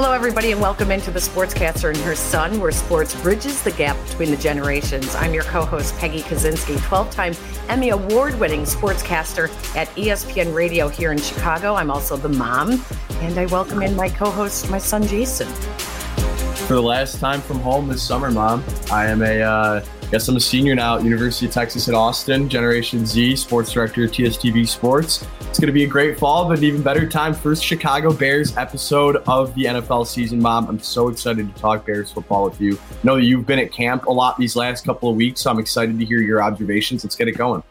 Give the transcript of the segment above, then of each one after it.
Hello, everybody, and welcome into the Sportscaster and her son, where sports bridges the gap between the generations. I'm your co host, Peggy Kusinski, 12 time Emmy Award winning sportscaster at ESPN Radio here in Chicago. I'm also the mom, and I welcome in my co host, my son, Jason. For the last time from home this summer, mom, I am a, uh, guess I'm a senior now at University of Texas at Austin, Generation Z, sports director at TSTV Sports. It's going to be a great fall, but an even better time. First Chicago Bears episode of the NFL season, Mom. I'm so excited to talk Bears football with you. I know that you've been at camp a lot these last couple of weeks, so I'm excited to hear your observations. Let's get it going.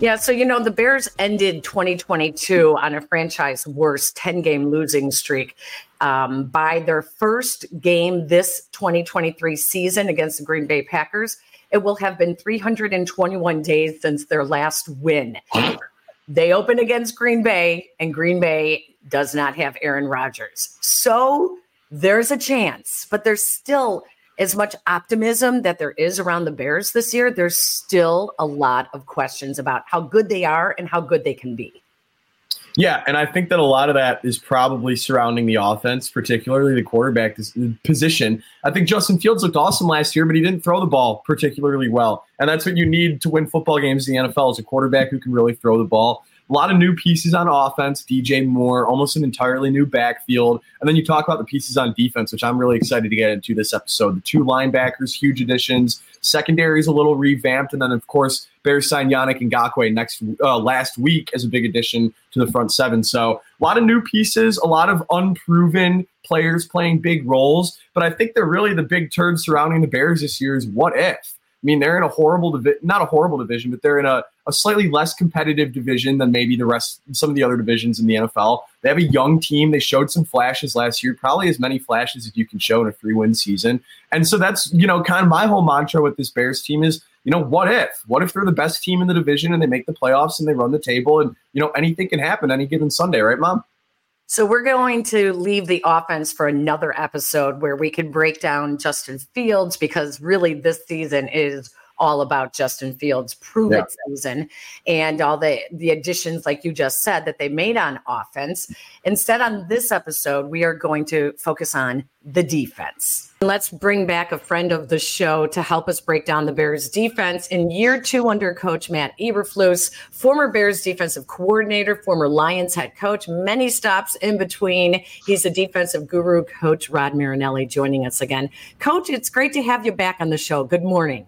Yeah, so you know, the Bears ended 2022 on a franchise worst 10 game losing streak. Um, by their first game this 2023 season against the Green Bay Packers, it will have been 321 days since their last win. They open against Green Bay, and Green Bay does not have Aaron Rodgers. So there's a chance, but there's still as much optimism that there is around the Bears this year. There's still a lot of questions about how good they are and how good they can be. Yeah, and I think that a lot of that is probably surrounding the offense, particularly the quarterback position. I think Justin Fields looked awesome last year, but he didn't throw the ball particularly well. And that's what you need to win football games in the NFL is a quarterback who can really throw the ball. A lot of new pieces on offense, DJ Moore, almost an entirely new backfield. And then you talk about the pieces on defense, which I'm really excited to get into this episode. The two linebackers, huge additions. Secondary is a little revamped. And then, of course, Bears signed Yannick Ngakoue next uh, last week as a big addition to the front seven. So a lot of new pieces, a lot of unproven players playing big roles. But I think they're really the big turn surrounding the Bears this year is what if? I mean, they're in a horrible division, not a horrible division, but they're in a, a slightly less competitive division than maybe the rest, some of the other divisions in the NFL. They have a young team. They showed some flashes last year, probably as many flashes as you can show in a three win season. And so that's, you know, kind of my whole mantra with this Bears team is, you know, what if? What if they're the best team in the division and they make the playoffs and they run the table and, you know, anything can happen any given Sunday, right, mom? So we're going to leave the offense for another episode where we can break down Justin Fields because really this season is all about Justin Fields' prove yeah. it season and all the the additions, like you just said, that they made on offense. Instead, on this episode, we are going to focus on the defense. Let's bring back a friend of the show to help us break down the Bears defense in year two under coach Matt Eberflus, former Bears defensive coordinator, former Lions head coach, many stops in between. He's a defensive guru, Coach Rod Marinelli, joining us again. Coach, it's great to have you back on the show. Good morning.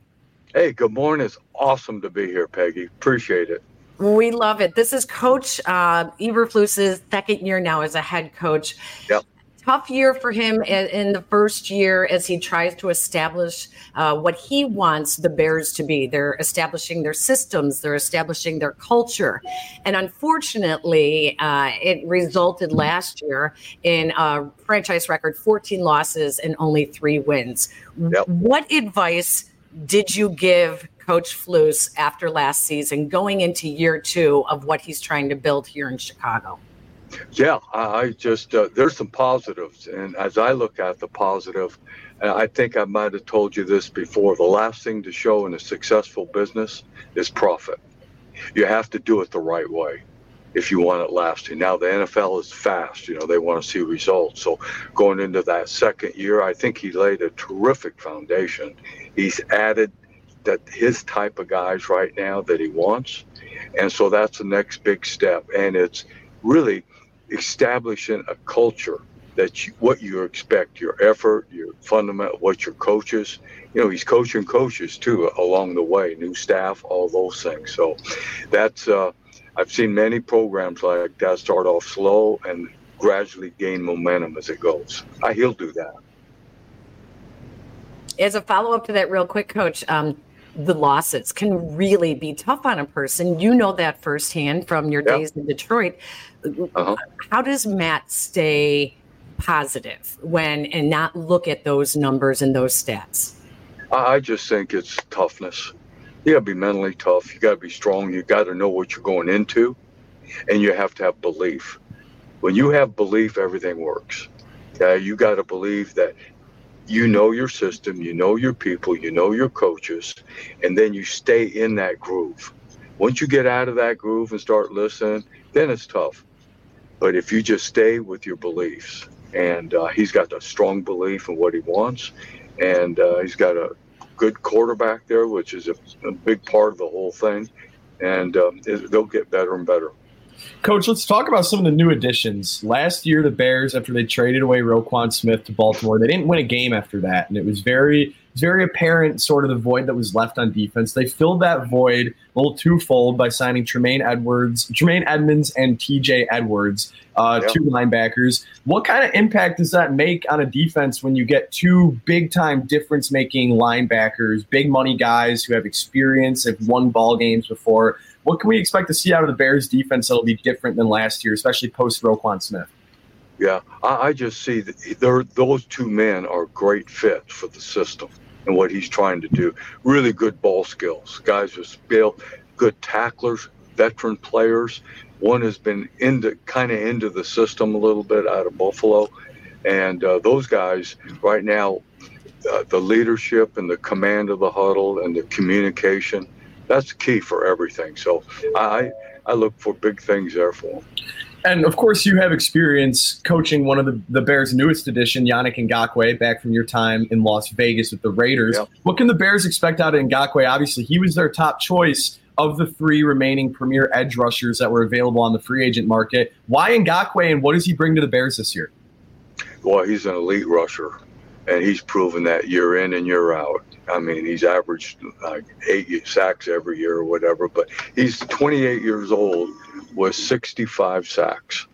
Hey, good morning. It's awesome to be here, Peggy. Appreciate it. We love it. This is Coach uh, Eberflus's second year now as a head coach. Yep tough year for him in, in, the first year as he tries to establish uh, what he wants the Bears to be. They're establishing their systems, they're establishing their culture. And unfortunately, uh, it resulted last year in a franchise record 14 losses and only three wins. Yep. What advice did you give Coach Flus after last season going into year two of what he's trying to build here in Chicago? Yeah, I just uh, there's some positives, and as I look at the positive, I think I might have told you this before. The last thing to show in a successful business is profit. You have to do it the right way if you want it lasting. Now the NFL is fast, you know, they want to see results. So going into that second year, I think he laid a terrific foundation. He's added that his type of guys right now that he wants. And so that's the next big step. And it's really establishing a culture that you, what you expect, your effort, your fundamental, what your coaches, you know, he's coaching coaches too along the way, new staff, all those things. So that's, uh, I've seen many programs like that start off slow and gradually gain momentum as it goes. I, he'll do that. As a follow up to that, real quick, coach, um, the losses can really be tough on a person. You know that firsthand from your days in Detroit. Uh-huh. How does Matt stay positive when and not look at those numbers and those stats? I just think it's toughness. You got to be mentally tough. You got to be strong. You got to know what you're going into, and you have to have belief. When you have belief, everything works. Yeah, you got to believe that you know your system, you know your people, you know your coaches, and then you stay in that groove. Once you get out of that groove and start listening, then it's tough. But if you just stay with your beliefs, and uh, he's got a strong belief in what he wants, and uh, he's got a good quarterback there, which is a, a big part of the whole thing, and um, it, they'll get better and better. Coach, let's talk about some of the new additions. Last year, the Bears, after they traded away Roquan Smith to Baltimore, they didn't win a game after that, and it was very very apparent sort of the void that was left on defense. They filled that void a little twofold by signing Tremaine Edwards, Tremaine Edmunds, and TJ Edwards, uh, yep. two linebackers. What kind of impact does that make on a defense when you get two big time difference making linebackers, big money guys who have experience, have won ball games before? What can we expect to see out of the Bears defense that'll be different than last year, especially post Roquan Smith? Yeah, I, I just see that those two men are great fits for the system and what he's trying to do. Really good ball skills. Guys with skill, good tacklers, veteran players. One has been into kind of into the system a little bit out of Buffalo, and uh, those guys right now, uh, the leadership and the command of the huddle and the communication. That's the key for everything. So I I look for big things there for them. And of course, you have experience coaching one of the, the Bears' newest addition, Yannick Ngakoue, back from your time in Las Vegas with the Raiders. Yep. What can the Bears expect out of Ngakoue? Obviously, he was their top choice of the three remaining premier edge rushers that were available on the free agent market. Why Ngakoue, and what does he bring to the Bears this year? Well, he's an elite rusher, and he's proven that year in and year out. I mean, he's averaged like eight sacks every year or whatever, but he's 28 years old with 65 sacks.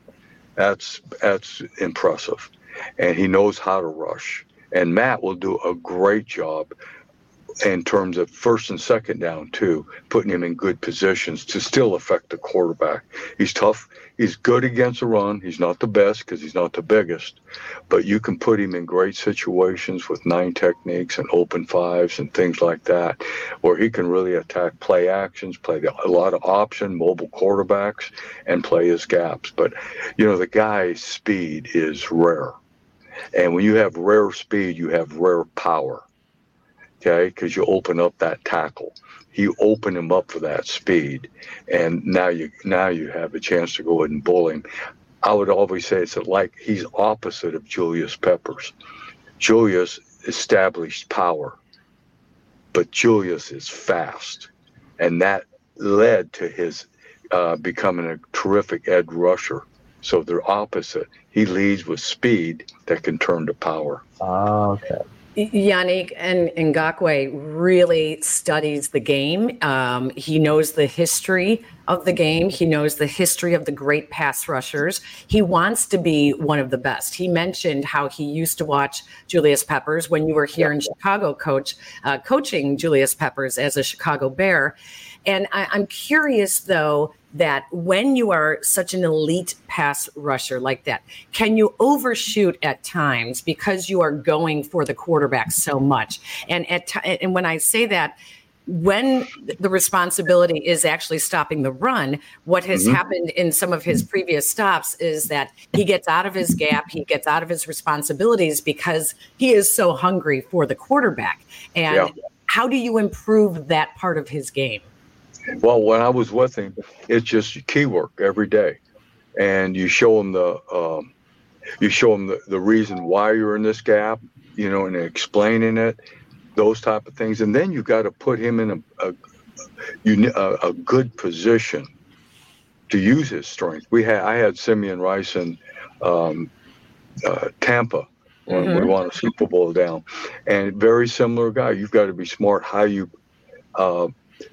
That's that's impressive, and he knows how to rush. And Matt will do a great job in terms of first and second down too, putting him in good positions to still affect the quarterback. He's tough. He's good against the run. He's not the best because he's not the biggest, but you can put him in great situations with nine techniques and open fives and things like that, where he can really attack play actions, play a lot of option mobile quarterbacks, and play his gaps. But you know the guy's speed is rare, and when you have rare speed, you have rare power okay, because you open up that tackle. You open him up for that speed, and now you now you have a chance to go ahead and bull him. I would always say it's like he's opposite of Julius Peppers. Julius established power, but Julius is fast, and that led to his uh, becoming a terrific edge rusher. So they're opposite. He leads with speed that can turn to power. Ah, okay. Yannick and Ngakoue really studies the game. Um, he knows the history of the game. He knows the history of the great pass rushers. He wants to be one of the best. He mentioned how he used to watch Julius Peppers when you were here in Chicago, coach, uh, coaching Julius Peppers as a Chicago Bear. And I, I'm curious, though, that when you are such an elite pass rusher like that, can you overshoot at times because you are going for the quarterback so much? And at t- and when I say that, when the responsibility is actually stopping the run, what has mm-hmm. happened in some of his previous stops is that he gets out of his gap, he gets out of his responsibilities because he is so hungry for the quarterback. And yeah. how do you improve that part of his game? Well, when I was with him, it's just key work every day, and you show him the um, you show him the, the reason why you're in this gap, you know, and explaining it, those type of things, and then you got to put him in a a, a a good position to use his strength. We had I had Simeon Rice in um, uh, Tampa when mm-hmm. we won a Super Bowl down, and very similar guy. You've got to be smart how you uh,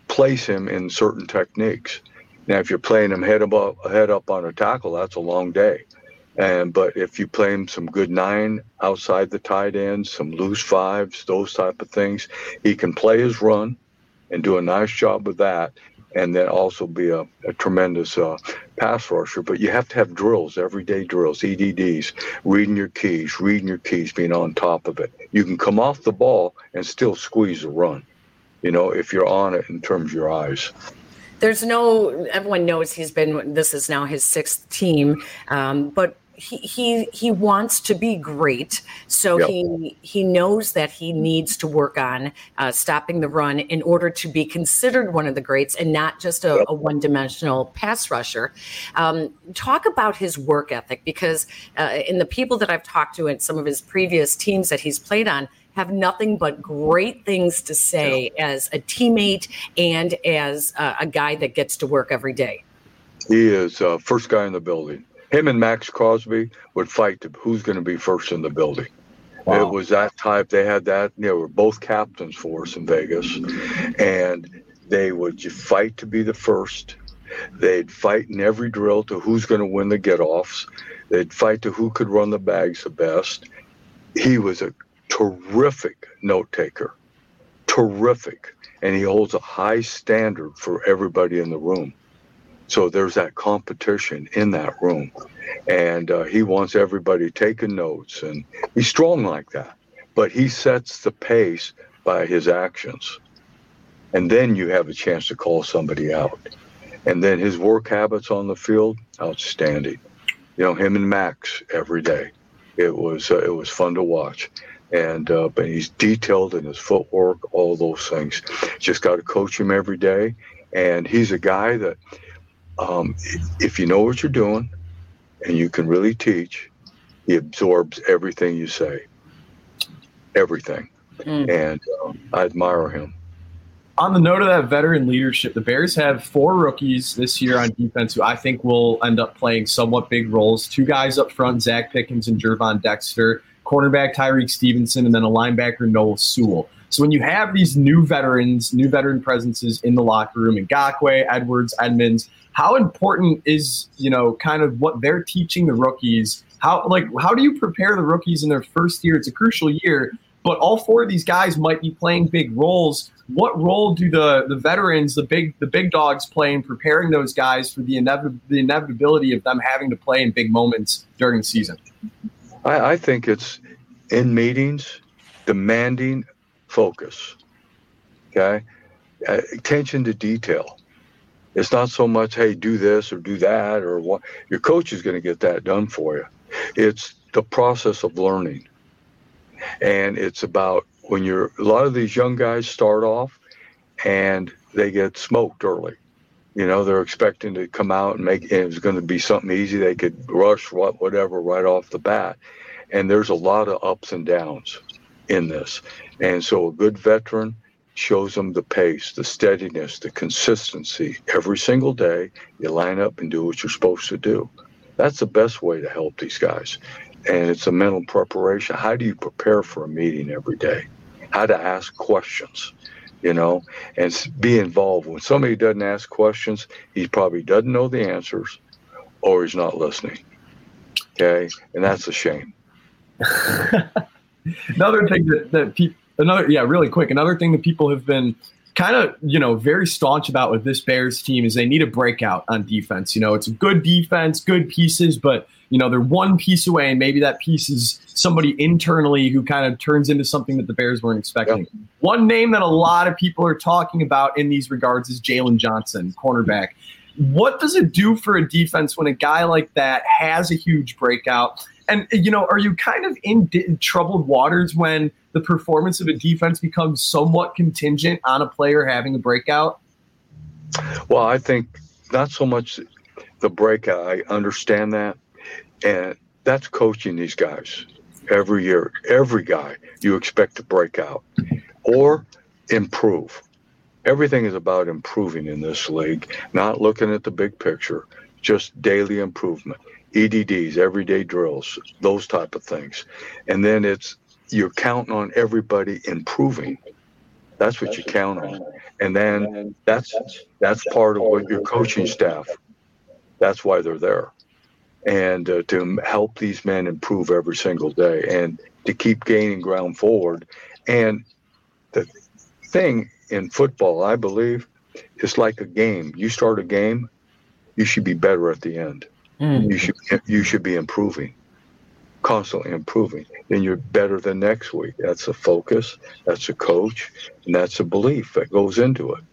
place him in certain techniques. Now, if you're playing him head up, head up on a tackle, that's a long day. And but if you play him some good nine outside the tight ends, some loose fives, those type of things, he can play his run and do a nice job with that, and then also be a, a tremendous uh, pass rusher. But you have to have drills, everyday drills, EDDs, reading your keys, reading your keys, being on top of it. You can come off the ball and still squeeze a run you know, if you're on it in terms of your eyes. There's no, everyone knows he's been, this is now his sixth team. Um, but he, he he wants to be great, so yep. he he knows that he needs to work on uh, stopping the run in order to be considered one of the greats and not just a, yep. a one dimensional pass rusher. Um, talk about his work ethic because uh, in the people that I've talked to in some of his previous teams that he's played on have nothing but great things to say yep. as a teammate and as uh, a guy that gets to work every day. He is uh, first guy in the building him and Maxx Crosby would fight to who's going to be first in the building. Wow. It was that type. They had that. They were both captains for us in Vegas, and they would fight to be the first. They'd fight in every drill to who's going to win the get-offs. They'd fight to who could run the bags the best. He was a terrific note taker, terrific, and he holds a high standard for everybody in the room. So there's that competition in that room. And uh, he wants everybody taking notes. And he's strong like that. But he sets the pace by his actions. And then you have a chance to call somebody out. And then his work habits on the field, outstanding. You know, him and Maxx every day. It was uh, it was fun to watch and uh, but he's detailed in his footwork, all those things. Just got to coach him every day, and he's a guy that um, if you know what you're doing and you can really teach, he absorbs everything you say, everything. Mm. And um, I admire him. On the note of that veteran leadership, the Bears have four rookies this year on defense who I think will end up playing somewhat big roles. Two guys up front, Zacch Pickens and Gervon Dexter, cornerback Tyrique Stevenson, and then a linebacker, Noah Sewell. So when you have these new veterans, new veteran presences in the locker room, Ngakoue, Edwards, Edmunds, how important is you know kind of what they're teaching the rookies? How like how do you prepare the rookies in their first year? It's a crucial year, but all four of these guys might be playing big roles. What role do the the veterans, the big the big dogs, play in preparing those guys for the inevit- the inevitability of them having to play in big moments during the season? I, I think it's in meetings, demanding focus. Okay, uh, attention to detail. It's not so much, hey, do this or do that, or what. Your coach is going to get that done for you. It's the process of learning. And it's about when you're, a lot of these young guys start off and they get smoked early. You know, they're expecting to come out and make and it's going to be something easy. They could rush what, whatever right off the bat. And there's a lot of ups and downs in this. And so a good veteran shows them the pace, the steadiness, the consistency. Every single day, you line up and do what you're supposed to do. That's the best way to help these guys. And it's a mental preparation. How do you prepare for a meeting every day? How to ask questions, you know, and be involved. When somebody doesn't ask questions, he probably doesn't know the answers or he's not listening. Okay. And that's a shame. Another thing that, that people, another yeah really quick another thing that people have been kind of you know very staunch about with this bears team is they need a breakout on defense you know it's a good defense good pieces but you know they're one piece away and maybe that piece is somebody internally who kind of turns into something that the bears weren't expecting yep. one name that a lot of people are talking about in these regards is jaylon johnson cornerback what does it do for a defense when a guy like that has a huge breakout and you know are you kind of in troubled waters when the performance of a defense becomes somewhat contingent on a player having a breakout? Well, I think not so much the breakout. I understand that. And that's coaching these guys every year. Every guy you expect to break out or improve. Everything is about improving in this league, not looking at the big picture, just daily improvement. EDDs, everyday drills, those type of things. And then it's you're counting on everybody improving. That's what you count on. And then that's that's part of what your coaching staff. That's why they're there, and uh, to help these men improve every single day, and to keep gaining ground forward. And the thing in football, I believe, is like a game. You start a game, you should be better at the end. Mm. You should you should be improving constantly improving, then you're better the next week. That's a focus, that's a coach, and that's a belief that goes into it.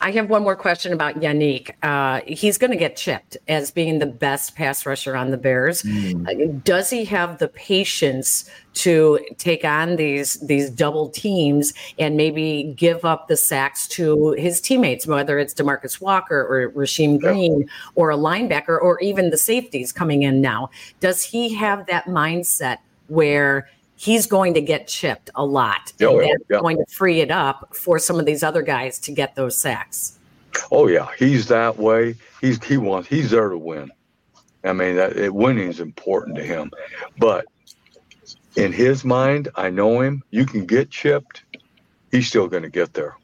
I have one more question about Yannick. Uh, he's going to get chipped as being the best pass rusher on the Bears. Mm. does he have the patience to take on these these double teams and maybe give up the sacks to his teammates, whether it's Demarcus Walker or Rasheem Green or a linebacker or even the safeties coming in now? Does he have that mindset where he's going to get chipped a lot. Oh, and yeah, that's going to free it up for some of these other guys to get those sacks. Oh yeah, he's that way. He's he wants he's there to win. I mean, that it, winning is important to him, but in his mind, I know him. You can get chipped, he's still going to get there,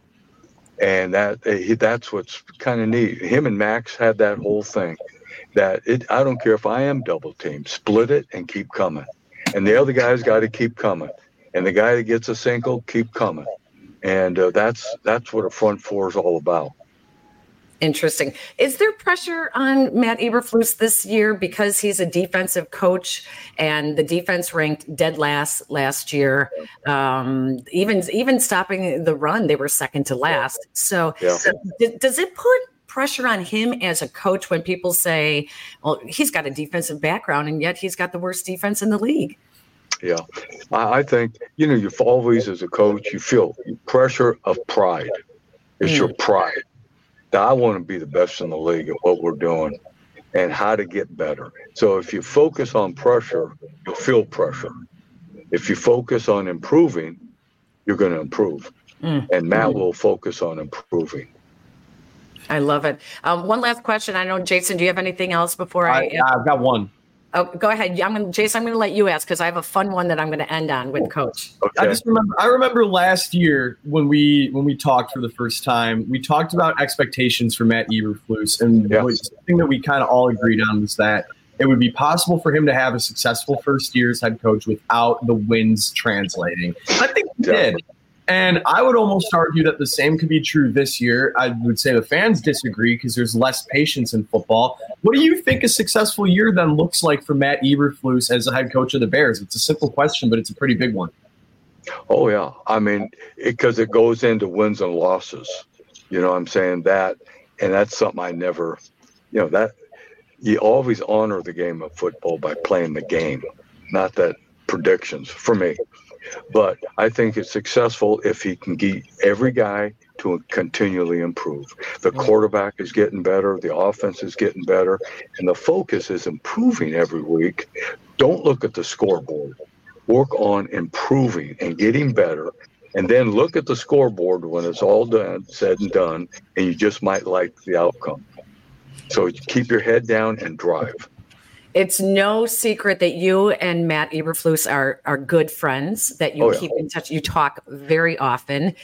and that eh, that's what's kind of neat. Him and Maxx had that whole thing. That it, I don't care if I am double team, split it and keep coming and the other guy's got to keep coming, and the guy that gets a single keep coming, and uh, that's that's what a front four is all about. Interesting. Is there pressure on Matt Eberflus this year because he's a defensive coach and the defense ranked dead last last year? Um, even even stopping the run, they were second to last. So, yeah. so does it put pressure on him as a coach when people say, well, he's got a defensive background and yet he's got the worst defense in the league? Yeah, I think, you know, you've always, as a coach, you feel pressure of pride. It's mm. your pride. That I want to be the best in the league at what we're doing and how to get better. So if you focus on pressure, you'll feel pressure. If you focus on improving, you're going to improve. Mm. And Matt mm. will focus on improving. I love it. Um, one last question. I know, Jason, do you have anything else before I? I have got one. Oh, go ahead. I'm going Jason, I'm going to let you ask because I have a fun one that I'm going to end on with Coach. Okay. I just remember. I remember last year when we when we talked for the first time, we talked about expectations for Matt Eberflus, and yeah. the thing that we kind of all agreed on was that it would be possible for him to have a successful first year as head coach without the wins translating. I think he did. And I would almost argue that the same could be true this year. I would say the fans disagree because there's less patience in football. What do you think a successful year then looks like for Matt Eberflus as the head coach of the Bears? It's a simple question, but it's a pretty big one. Oh yeah, I mean, because it, it, goes into wins and losses. You know, I'm saying that, and that's something I never, you know, that you always honor the game of football by playing the game, not that predictions for me. But I think it's successful if he can get every guy to continually improve. The quarterback is getting better, the offense is getting better, and the focus is improving every week. Don't look at the scoreboard. Work on improving and getting better, and then look at the scoreboard when it's all done, said and done, and you just might like the outcome. So keep your head down and drive. It's no secret that you and Matt Eberflus are are good friends. That you oh, yeah. keep in touch. You talk very often,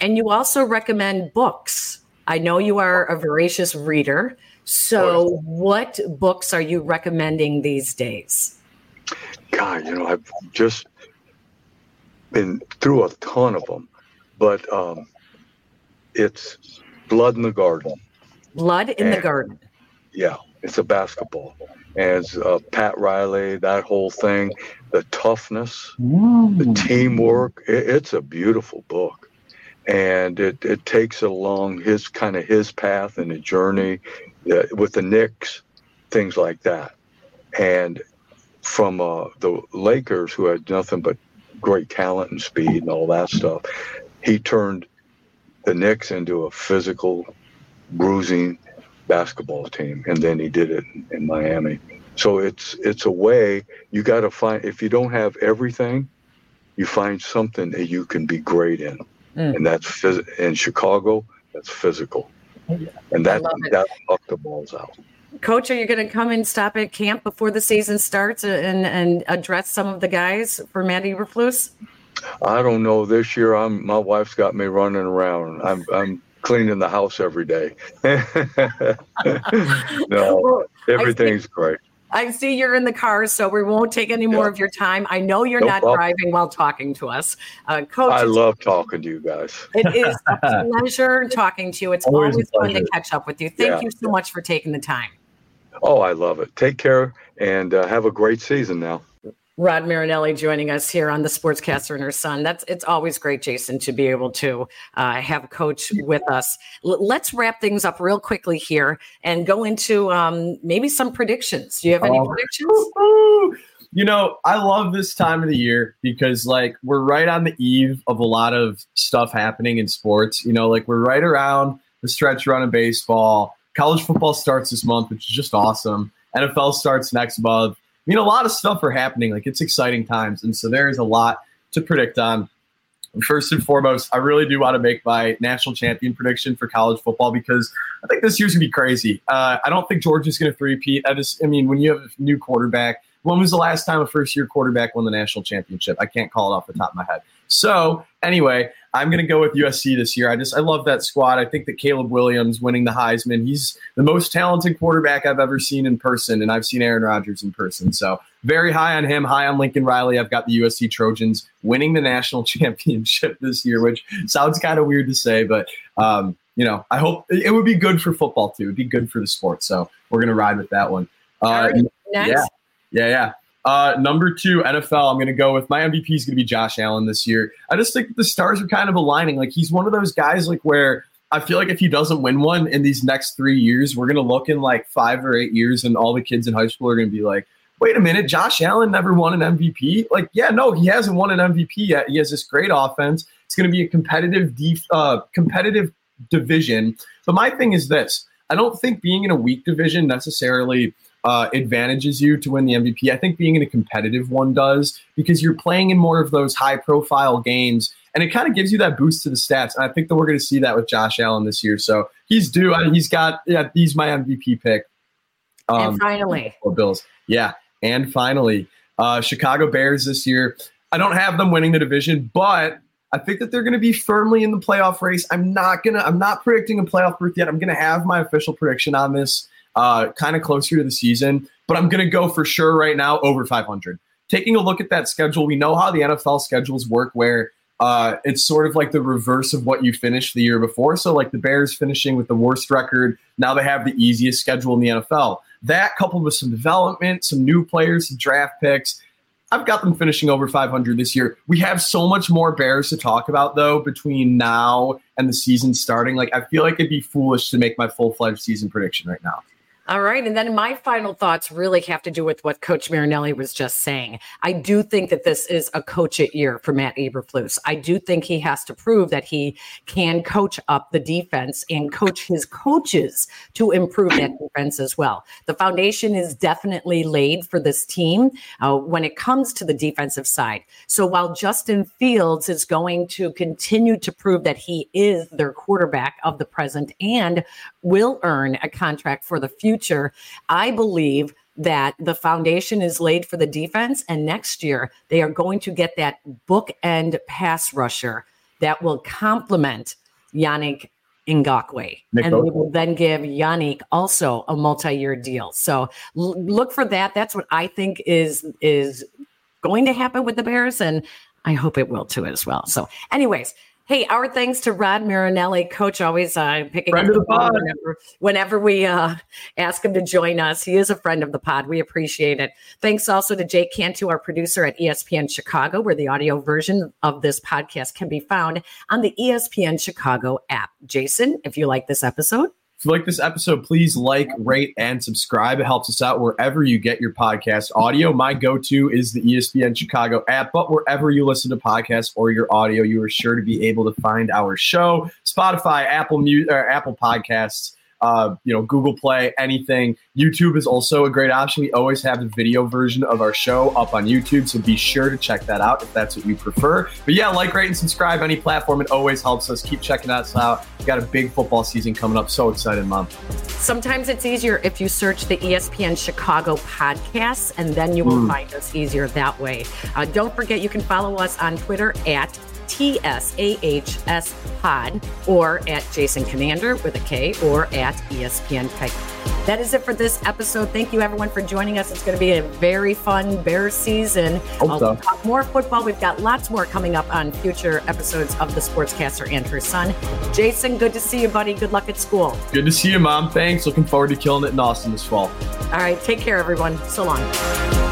and you also recommend books. I know you are a voracious reader. So, oh, yeah. what books are you recommending these days? God, you know, I've just been through a ton of them, but um, it's Blood in the Garden. Blood in and, the Garden. Yeah, it's a basketball as uh, Pat Riley, that whole thing, the toughness, mm. the teamwork. It, it's a beautiful book, and it, it takes along his kind of his path and a journey uh, with the Knicks, things like that, and from uh, the Lakers, who had nothing but great talent and speed and all that stuff, he turned the Knicks into a physical, bruising basketball team, and then he did it in Miami. So it's it's a way you got to find. If you don't have everything, you find something that you can be great in, mm. and that's phys- in Chicago. That's physical, and that that fuck the balls out. Coach, are you going to come and stop at camp before the season starts and and address some of the guys for Matt Eberflus? I don't know. This year, I'm my wife's got me running around. I'm I'm cleaning the house every day. no, everything's great. I see you're in the car, so we won't take any more yeah. of your time. I know you're no not problem. driving while talking to us. Uh, Coach, I love talking to you guys. It is a pleasure talking to you. It's always, always fun to catch up with you. Thank yeah. you so much for taking the time. Oh, I love it. Take care and uh, have a great season now. Rod Marinelli joining us here on the Sportscaster and her son. That's it's always great, Jason, to be able to uh, have coach with us. L- let's wrap things up real quickly here and go into um, maybe some predictions. Do you have any oh. predictions? You know, I love this time of the year because like we're right on the eve of a lot of stuff happening in sports. You know, like we're right around the stretch run of baseball. College football starts this month, which is just awesome. NFL starts next month mean, a lot of stuff are happening. Like it's exciting times, and so there is a lot to predict on. First and foremost, I really do want to make my national champion prediction for college football because I think this year's gonna be crazy. Uh, I don't think Georgia's gonna three-peat. I just, I mean, when you have a new quarterback, when was the last time a first-year quarterback won the national championship? I can't call it off the top of my head. So anyway, I'm going to go with USC this year. I just I love that squad. I think that Caleb Williams winning the Heisman, he's the most talented quarterback I've ever seen in person, and I've seen Aaron Rodgers in person. So very high on him, high on Lincoln Riley. I've got the USC Trojans winning the national championship this year, which sounds kind of weird to say, but um, you know, I hope it would be good for football too. It'd be good for the sport. So we're gonna ride with that one. Uh, right, yeah, yeah, yeah. Uh, number two, NFL. I'm going to go with my MVP is going to be Josh Allen this year. I just think the stars are kind of aligning. Like he's one of those guys like where I feel like if he doesn't win one in these next three years, we're going to look in like five or eight years, and all the kids in high school are going to be like, "Wait a minute, Josh Allen never won an MVP." Like, yeah, no, he hasn't won an MVP yet. He has this great offense. It's going to be a competitive, def- uh, competitive division. But my thing is this: I don't think being in a weak division necessarily uh, advantages you to win the MVP. I think being in a competitive one does because you're playing in more of those high profile games and it kind of gives you that boost to the stats. And I think that we're going to see that with Josh Allen this year. So he's due. He's got, yeah, he's my MVP pick. Um, and finally, Bills. Yeah. And finally, uh, Chicago Bears this year. I don't have them winning the division, but I think that they're going to be firmly in the playoff race. I'm not gonna. I'm not predicting a playoff berth yet. I'm going to have my official prediction on this uh, kind of closer to the season, but I'm going to go for sure right now over 500. Taking a look at that schedule, we know how the NFL schedules work where uh, it's sort of like the reverse of what you finished the year before. So, like the Bears finishing with the worst record, now they have the easiest schedule in the NFL. That coupled with some development, some new players, some draft picks, I've got them finishing over 500 this year. We have so much more Bears to talk about, though, between now and the season starting. Like, I feel like it'd be foolish to make my full fledged season prediction right now. All right. And then my final thoughts really have to do with what Coach Marinelli was just saying. I do think that this is a coach it year for Matt Eberflus. I do think he has to prove that he can coach up the defense and coach his coaches to improve that defense as well. The foundation is definitely laid for this team uh, when it comes to the defensive side. So while Justin Fields is going to continue to prove that he is their quarterback of the present and will earn a contract for the future I believe that the foundation is laid for the defense. And next year, they are going to get that bookend pass rusher that will complement Yannick Ngakoue. and they will then give Yannick also a multi-year deal. So l- look for that. That's what I think is is going to happen with the Bears. And I hope it will too as well. So, anyways, Hey, our thanks to Rod Marinelli, coach, always uh, picking friend up the, the pod whenever, whenever we uh, ask him to join us. He is a friend of the pod. We appreciate it. Thanks also to Jake Cantu, our producer at ESPN Chicago, where the audio version of this podcast can be found on the ESPN Chicago app. Jason, if you like this episode, if you like this episode, please like, rate, and subscribe. It helps us out wherever you get your podcast audio. My go to is the ESPN Chicago app, but wherever you listen to podcasts or your audio, you are sure to be able to find our show Spotify, Apple, or uh, Apple Podcasts uh, you know, Google Play, anything. YouTube is also a great option. We always have the video version of our show up on YouTube, so be sure to check that out if that's what you prefer. But yeah, like, rate, and subscribe any platform. It always helps us. Keep checking us out. We got a big football season coming up. So excited, Mom. Sometimes it's easier if you search the ESPN Chicago podcasts, and then you will mm. find us easier that way. Uh, don't forget, you can follow us on Twitter at TSAHS Pod or at Jason Commander with a K or at ESPN Kite. That is it for this episode. Thank you, everyone, for joining us. It's going to be a very fun Bear season. Hope so. talk more football. We've got lots more coming up on future episodes of The Sportscaster and her son. Jason, good to see you, buddy. Good luck at school. Good to see you, Mom. Thanks. Looking forward to killing it in Austin this fall. All right. Take care, everyone. So long.